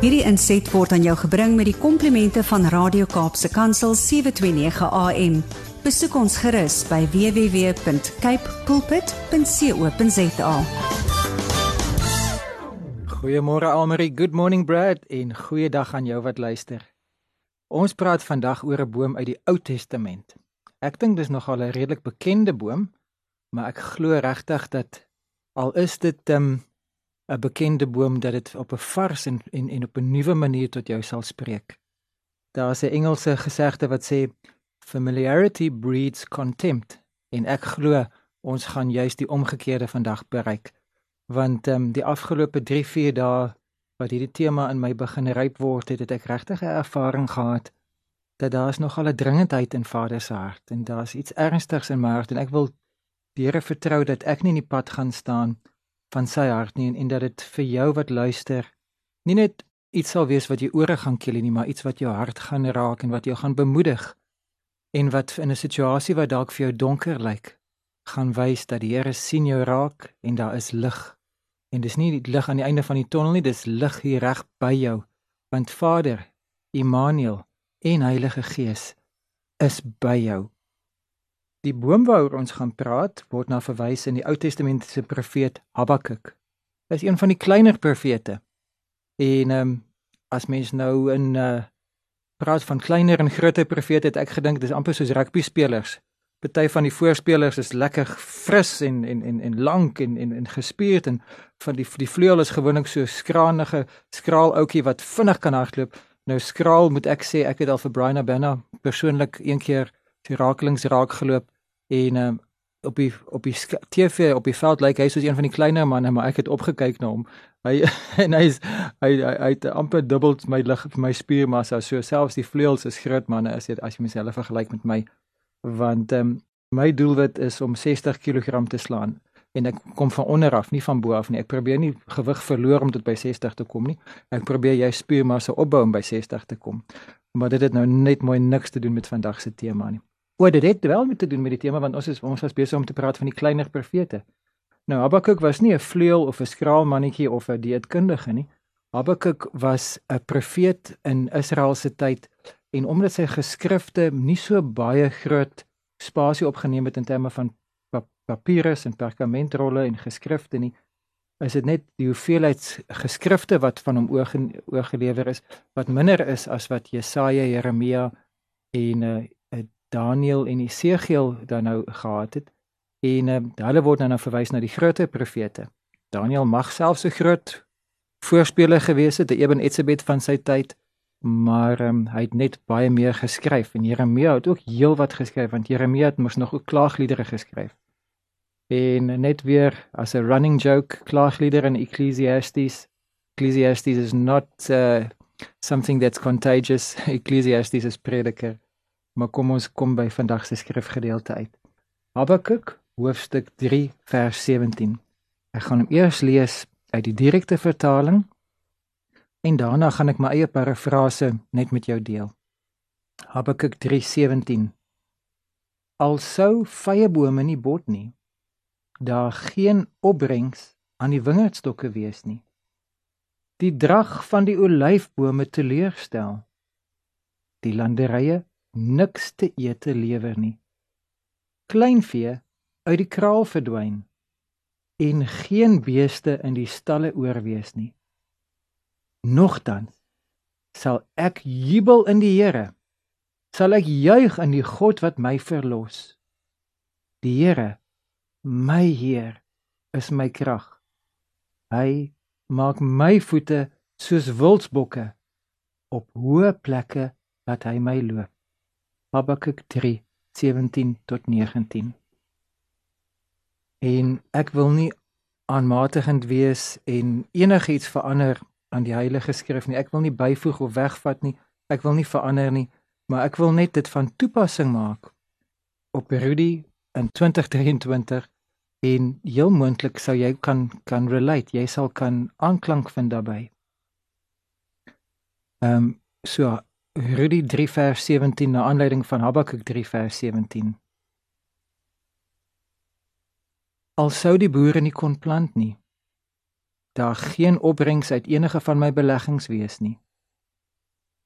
Hierdie inset word aan jou gebring met die komplimente van Radio Kaapse Kansel 729 AM. Besoek ons gerus by www.cape pulpit.co.za. Goeiemôre Almarie, good morning Brad en goeiedag aan jou wat luister. Ons praat vandag oor 'n boom uit die Ou Testament. Ek dink dis nogal 'n redelik bekende boom, maar ek glo regtig dat al is dit 'n um, 'n bekende boom dat dit op 'n vars en, en en op 'n nuwe manier tot jou sal spreek. Daar's 'n Engelse gesegde wat sê familiarity breeds contempt en ek glo ons gaan juist die omgekeerde vandag bereik want ehm um, die afgelope 3-4 dae wat hierdie tema in my begin ryp word het, het ek regtig 'n ervaring gehad dat daar's nogal 'n dringendheid in Vader se hart en daar's iets ernstigs in my hart en ek wil Here vertrou dat ek nie in die pad gaan staan van sy hart nie en, en dat dit vir jou wat luister nie net iets sal wees wat jou ore gaan kill nie, maar iets wat jou hart gaan raak en wat jou gaan bemoedig en wat in 'n situasie wat dalk vir jou donker lyk, gaan wys dat die Here sien jou raak en daar is lig. En dis nie die lig aan die einde van die tonnel nie, dis lig hier reg by jou. Want Vader, Immanuel en Heilige Gees is by jou. Die boom waaroor ons gaan praat word na verwys in die Ou Testamentiese profeet Habakuk. Hy is een van die kleiner profete. En ehm um, as mens nou in uh praat van kleiner en groter profete, het ek gedink dis amper soos rugby spelers. Party van die voorspelers is lekker fris en en en en lank en en en gespierd en van die die vleuel is gewoonlik so skraanige skraal ouetjie wat vinnig kan hardloop. Nou skraal moet ek sê ek het al vir Brian Abena persoonlik een keer die rakelings raak geloop en um, op die op die TV op die veld lyk like, hy soos een van die kleiner manne maar ek het opgekyk na hom. Hy en hy is hy hy, hy het amper dubbel my lig my spiermassa so selfs die vleuels is groot manne as jy as jy myself vergelyk met my. Want um, my doelwit is om 60 kg te slaan en ek kom van onder af nie van bo af nie. Ek probeer nie gewig verloor om tot by 60 te kom nie. Ek probeer jy spiermassa opbou om by 60 te kom. Maar dit het nou net mooi niks te doen met vandag se tema nie O, dit het wel te doen met die tema want ons is ons was besig om te praat van die kleiner profete. Nou Habakuk was nie 'n vleuel of 'n skraal mannetjie of 'n dieetkundige nie. Habakuk was 'n profeet in Israel se tyd en omdat sy geskrifte nie so baie groot spasie opgeneem het in terme van papierus en perkamentrolle en geskrifte nie, is dit net die hoeveelheid geskrifte wat van hom oorgelewer is wat minder is as wat Jesaja, Jeremia en uh, Daniel en Esegiel dan nou gehad het. En uh, hulle word nou, nou verwys na die groot profete. Daniel mag self so groot voorspeler gewees het, die Eben Etzebet van sy tyd, maar um, hy het net baie meer geskryf en Jeremia het ook heelwat geskryf want Jeremia het mos nog ook klaagliedere geskryf. En net weer as 'n running joke, klaagliedere in Ecclesiastes. Ecclesiastes is not uh, something that's contagious. Ecclesiastes is prediker. Maar kom ons kom by vandag se skrifgedeelte uit. Habakuk hoofstuk 3 vers 17. Ek gaan hom eers lees uit die direkte vertaling en daarna gaan ek my eie parafrase net met jou deel. Habakuk 3:17. Alsou vrye bome nie bot nie, daar geen opbrengs aan die wingerdstokke wees nie. Die drag van die olyfbome teleurstel. Die landerye niks te ete lewer nie. Kleinvee uit die kraal verdwyn en geen beeste in die stalle oorwees nie. Nogtans sal ek jubel in die Here. Sal ek juig in die God wat my verlos. Die Here, my Heer, is my krag. Hy maak my voete soos wildsbokke op hoë plekke laat hy my loop. Habakuk 3:17 tot 19. En ek wil nie aanmatigend wees en enigiets verander aan die Heilige Skrif nie. Ek wil nie byvoeg of wegvat nie. Ek wil nie verander nie, maar ek wil net dit van toepassing maak op Rudy in 2023 en heel moontlik sou jy kan kan relate. Jy sal kan aanklank vind daarbey. Ehm um, so Rudy 3 vers 17 na aanleiding van Habakuk 3 vers 17. Al sou die boere nie kon plant nie, daar geen opbrengs uit enige van my beleggings wees nie.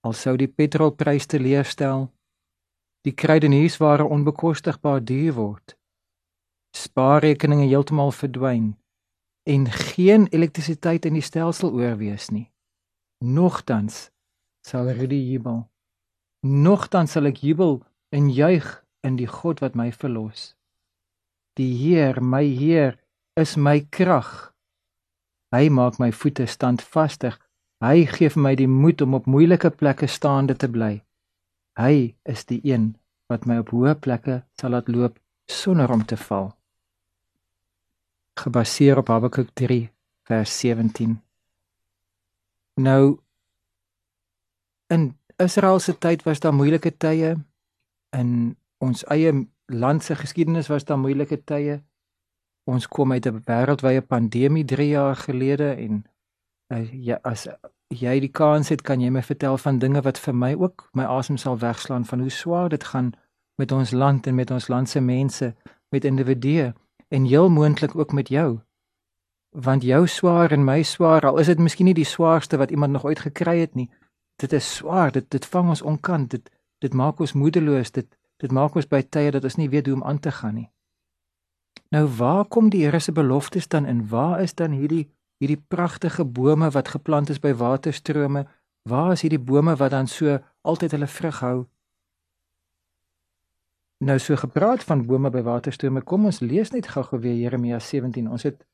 Al sou die petrolprys teleurstel, die kruideniersware onbekostigbaar duur word, spaarrekeninge heeltemal verdwyn en geen elektrisiteit in die stelsel oorwees nie. Nogtans sal Rudy jubel. Nogtans sal ek jubel en juig in die God wat my verlos. Die Heer, my Heer, is my krag. Hy maak my voete standvastig. Hy gee vir my die moed om op moeilike plekke staande te bly. Hy is die een wat my op hoë plekke sal laat loop sonder om te val. Gebaseer op Habakuk 3 vers 17. Nou in Israel se tyd was daar moeilike tye in ons eie land se geskiedenis was daar moeilike tye. Ons kom uit 'n wêreldwye pandemie 3 jaar gelede en uh, ja, as jy die kans het, kan jy my vertel van dinge wat vir my ook my asem sal wegslaan van hoe swaar dit gaan met ons land en met ons land se mense, met individue en heel moontlik ook met jou. Want jou swaar en my swaar, al is dit miskien nie die swaarste wat iemand nog ooit gekry het nie. Dit is swaar, dit dit vang ons onkant, dit dit maak ons moedeloos, dit dit maak ons by tye dat ons nie weet hoe om aan te gaan nie. Nou waar kom die Here se beloftes dan in? Waar is dan hierdie hierdie pragtige bome wat geplant is by waterstrome? Waar is hierdie bome wat dan so altyd hulle vrug hou? Nou so gepraat van bome by waterstrome, kom ons lees net gou-gou weer Jeremia 17. Ons het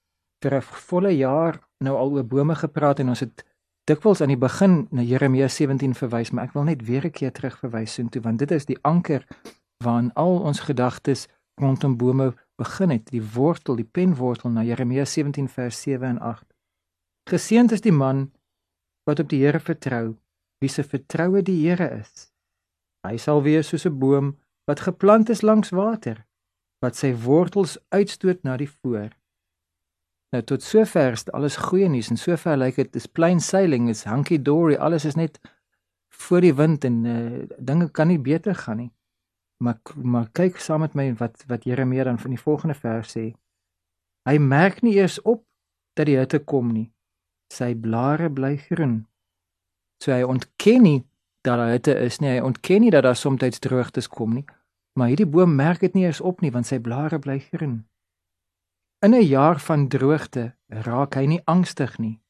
vir 'n volle jaar nou al oor bome gepraat en ons het dikwels aan die begin na Jeremia 17 verwys, maar ek wil net weer 'n keer terug verwys soontoe want dit is die anker waarin al ons gedagtes rondom bome begin het, die wortel, die penwortel na Jeremia 17 vers 7 en 8. Geseënd is die man wat op die Here vertrou, wie se vertroue die Here is. Hy sal wees soos 'n boom wat geplant is langs water, wat sy wortels uitstoot na die voor. Nou tot sover is alles goeie nuus en sover lyk dit is plain sailing, is hunky dory, alles is net voor die wind en uh, dinge kan nie beter gaan nie. Maar maar kyk saam met my wat wat Jeremia dan van die volgende vers sê. Hy merk nie eers op dat die hitte kom nie. Sy blare bly groen. So hy ontken nie dat daar hitte is nie. Hy ontken nie dat daar soms droogtes kom nie. Maar hierdie boom merk dit nie eers op nie want sy blare bly groen. In 'n jaar van droogte raak hy nie angstig nie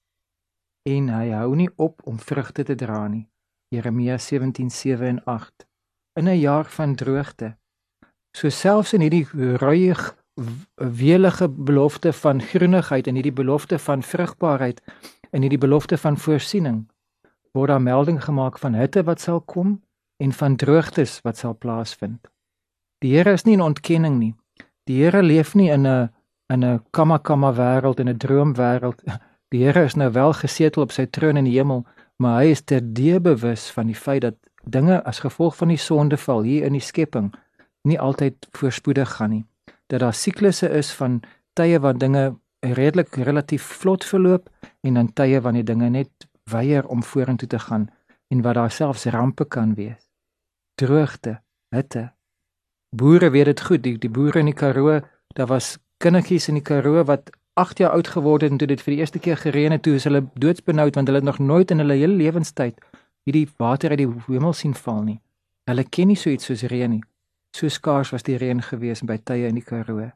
en hy hou nie op om vrugte te dra nie. Jeremia 17:7 en 8 in 'n jaar van droogte. So selfs in hierdie ruig welige belofte van groenigheid en hierdie belofte van vrugbaarheid en hierdie belofte van voorsiening word daar melding gemaak van hitte wat sal kom en van droogtes wat sal plaasvind. Die Here is nie in ontkenning nie. Die Here leef nie in 'n in 'n kamakama wêreld en 'n droomwêreld. Die Here is nou wel gesetel op sy troon in die hemel, maar hy is terdee bewus van die feit dat dinge as gevolg van die sondeval hier in die skepping nie altyd voorspoedig gaan nie. Dat daar siklusse is van tye waar dinge redelik relatief vlot verloop en dan tye wanneer dinge net weier om vorentoe te gaan en waar daar selfs rampe kan wees. Droogte, hitte. Boere weet dit goed, die, die boere in die Karoo, daar was kindertjies in die Karoo wat 8 jaar oud geword het en toe dit vir die eerste keer gereën het, toe is hulle doodsbenoud want hulle het nog nooit in hulle hele lewenstyd hierdie water uit die hemel sien val nie. Hulle ken nie so iets soos reën nie. So skaars was die reën gewees by tye in die Karoo.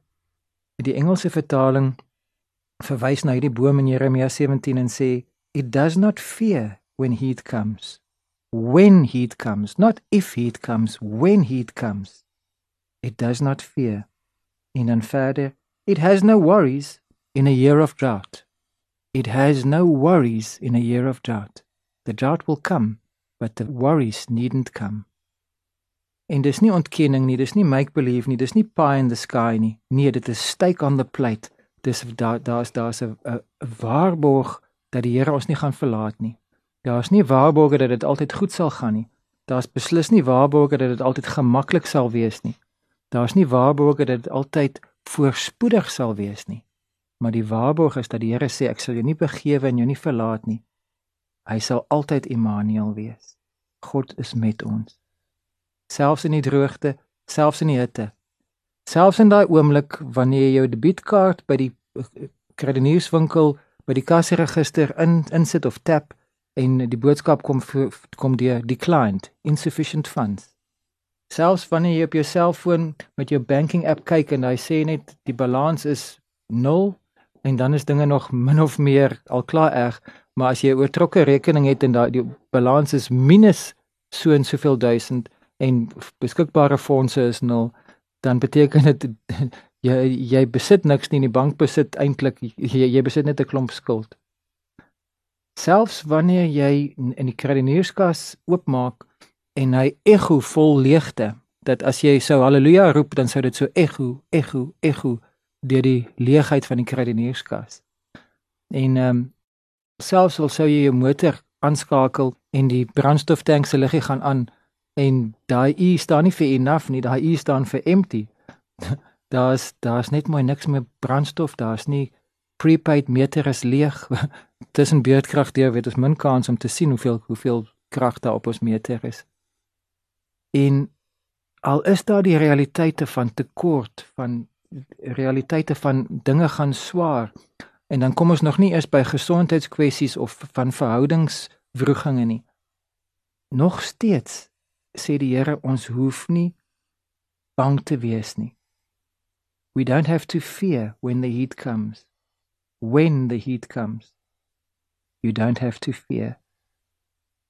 Die Engelse vertaling verwys na hierdie boom in Jeremia 17 en sê it does not fear when heat comes. When heat comes, not if heat comes, when heat comes. It does not fear. En dan verder, it has no worries in a year of drought. It has no worries in a year of drought. The drought will come, but the worries needn't come. En dis nie ontkenning nie, dis nie make believe nie, dis nie pie in the sky nie. Nee, dit is stake on the plate. Dis daar daar's daar's 'n waarborg dat die Here ons nie gaan verlaat nie. Daar's nie waarborge dat dit altyd goed sal gaan nie. Daar's beslis nie waarborge dat dit altyd gemaklik sal wees nie. Daar's nie waarborge dat dit altyd voorspoedig sal wees nie. Maar die waarborg is dat die Here sê ek sal jou nie begewe en jou nie verlaat nie. Hy sal altyd Immanuel wees. God is met ons. Selfs in die droogte, selfs in die hitte. Selfs in daai oomblik wanneer jy jou debietkaart by die eh, kredietwinkel by die kasseregister in insit of tap en die boodskap kom kom deur declined insufficient funds. Selfs wanneer jy op jou selfoon met jou banking app kyk en hy sê net die balans is 0 en dan is dinge nog min of meer al klaar erg, maar as jy 'n oortrokke rekening het en daai die balans is minus so en soveel duisend en beskikbare fondse is 0, dan beteken dit jy jy besit niks nie in die bank besit eintlik jy, jy besit net 'n klomp skuld. Selfs wanneer jy in die kredieteurskas oopmaak en hy ego vol leegte dat as jy sou haleluja roep dan sou dit so ego ego ego deur die leegheid van die kredieteurskas. En ehm um, selfs al sou jy jou motor aanskakel en die brandstoftank se liggie gaan aan en daai u staan nie vir enough nie, daai u staan vir empty. daar's daar's net mooi niks meer brandstof, daar's nie prepaid meter is leeg. Tussen beurtkrag deur weet ons min kans om te sien hoeveel hoeveel krag daar op ons meter is. En al is daar die realiteite van tekort van realiteite van dinge gaan swaar en dan kom ons nog nie eers by gesondheidskwessies of van verhoudingswroeginge nie. Nog steeds sê die Here ons hoef nie bang te wees nie. We don't have to fear when the heat comes. When the heat comes, you don't have to fear.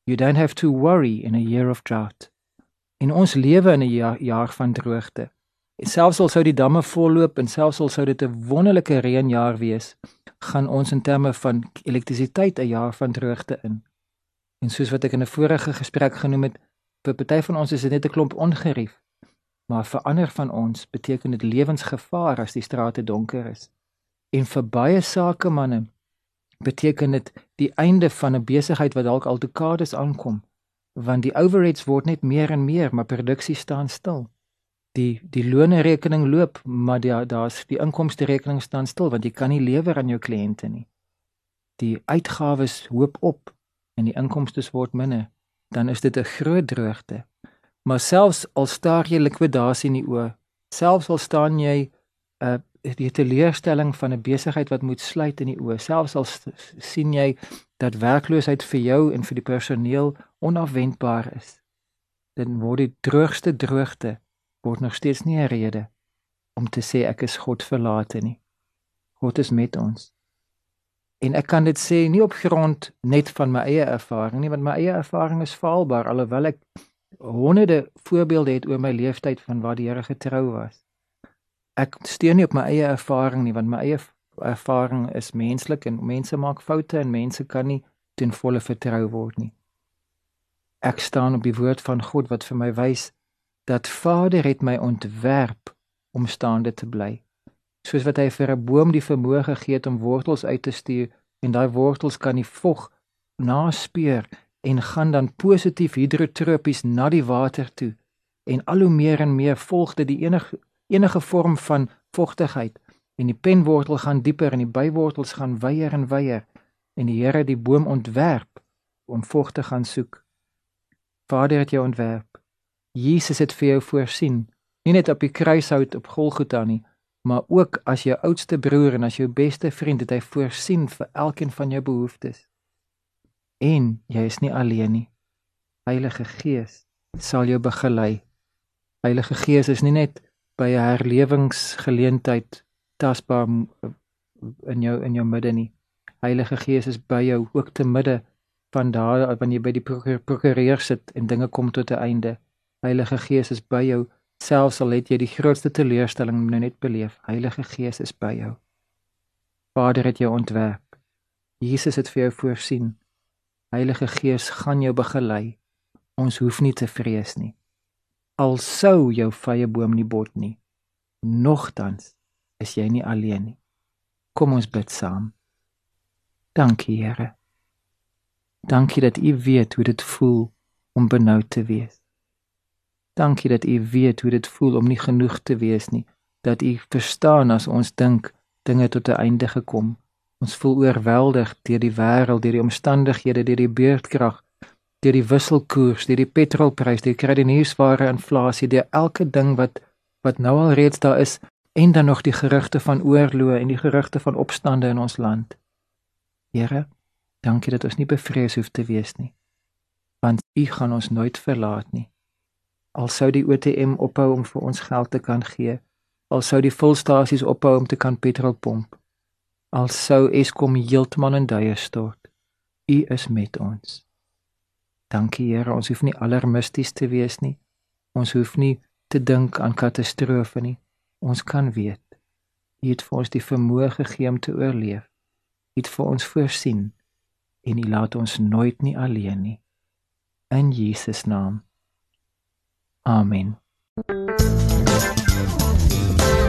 You don't have to worry in a year of drought. In ons lewe in 'n jaar, jaar van droogte. En selfs al sou die damme volloop en selfs al sou dit 'n wonderlike reënjaar wees, gaan ons in terme van elektrisiteit 'n jaar van droogte in. En soos wat ek in 'n vorige gesprek genoem het, vir party van ons is dit net 'n klomp ongerief maar vir ander van ons beteken dit lewensgevaar as die strate donker is. En vir baie sakemanne beteken dit die einde van 'n besigheid wat dalk al dekades aankom, want die overheads word net meer en meer, maar produksie staan stil. Die die loone rekening loop, maar daar daar's die inkomste rekening staan stil want jy kan nie lewer aan jou kliënte nie. Die uitgawes hoop op en die inkomste word minder, dan is dit 'n groot droogte Maar selfs al staar jy likwidasie in die oë, selfs al staan jy 'n uh, die teleurstelling van 'n besigheid wat moet sluit in die oë, selfs al sien jy dat werkloosheid vir jou en vir die personeel onafwendbaar is, dan word die droogste droogte word nog steeds nie 'n rede om te sê ek is God verlate nie. God is met ons. En ek kan dit sê nie op grond net van my eie ervaring nie, want my eie ervaring is faalbaar alhoewel ek honderde voorbeelde het oor my leeftyd van waar die Here getrou was. Ek steun nie op my eie ervaring nie want my eie ervaring is menslik en mense maak foute en mense kan nie ten volle vertrou word nie. Ek staan op die woord van God wat vir my wys dat Vader het my ontwerp om staande te bly. Soos wat hy vir 'n boom die vermoë gegee het om wortels uit te stuur en daai wortels kan die vog naspeur en gaan dan positief hidrotropies na die water toe en al hoe meer en meer volg dit die enige enige vorm van vogtigheid en die penwortel gaan dieper en die bywortels gaan wyer en wyer en die Here die boom ontwerp om vog te gaan soek. Vader het jou ontwerp. Jesus het vir jou voorsien, nie net op die kruishout op Golgotha nie, maar ook as jou oudste broer en as jou beste vriend het hy voorsien vir elkeen van jou behoeftes en jy is nie alleen nie. Heilige Gees sal jou begelei. Heilige Gees is nie net by 'n herlewingsgeleentheid tasbaar in jou in jou midde nie. Heilige Gees is by jou ook te midde van daar wanneer jy by die prokureur sit en dinge kom tot 'n einde. Heilige Gees is by jou selfs al het jy die grootste teleurstelling nou net beleef. Heilige Gees is by jou. Vader het jou ontwerp. Jesus het vir jou voorsien. Heilige Gees gaan jou begelei. Ons hoef nie te vrees nie. Al sou jou vrye boom nie bot nie, nogtans is jy nie alleen nie. Kom ons bid saam. Dankie, Here. Dankie dat U weet hoe dit voel om benoud te wees. Dankie dat U weet hoe dit voel om nie genoeg te wees nie, dat U verstaan as ons dink dinge tot 'n einde gekom Ons voel oorweldig deur die wêreld, deur die omstandighede, deur die beurtkrag, deur die wisselkoers, deur die petrolprys, deur kredietnuusware inflasie, deur elke ding wat wat nou al reeds daar is en dan nog die gerugte van oorloë en die gerugte van opstande in ons land. Here, dankie dat ons nie bevrees hoef te wees nie. Want U gaan ons nooit verlaat nie. Al sou die ATM ophou om vir ons geld te kan gee, al sou die volstasies ophou om te kan petrol pomp, al sou Eskom heeltemal in duie stort, U is met ons. Dankie Here, ons hoef nie alarmisties te wees nie. Ons hoef nie te dink aan katastrofe nie. Ons kan weet U het vir ons die vermoë gegee om te oorleef. U het vir ons voorsien en U laat ons nooit nie alleen nie. In Jesus naam. Amen.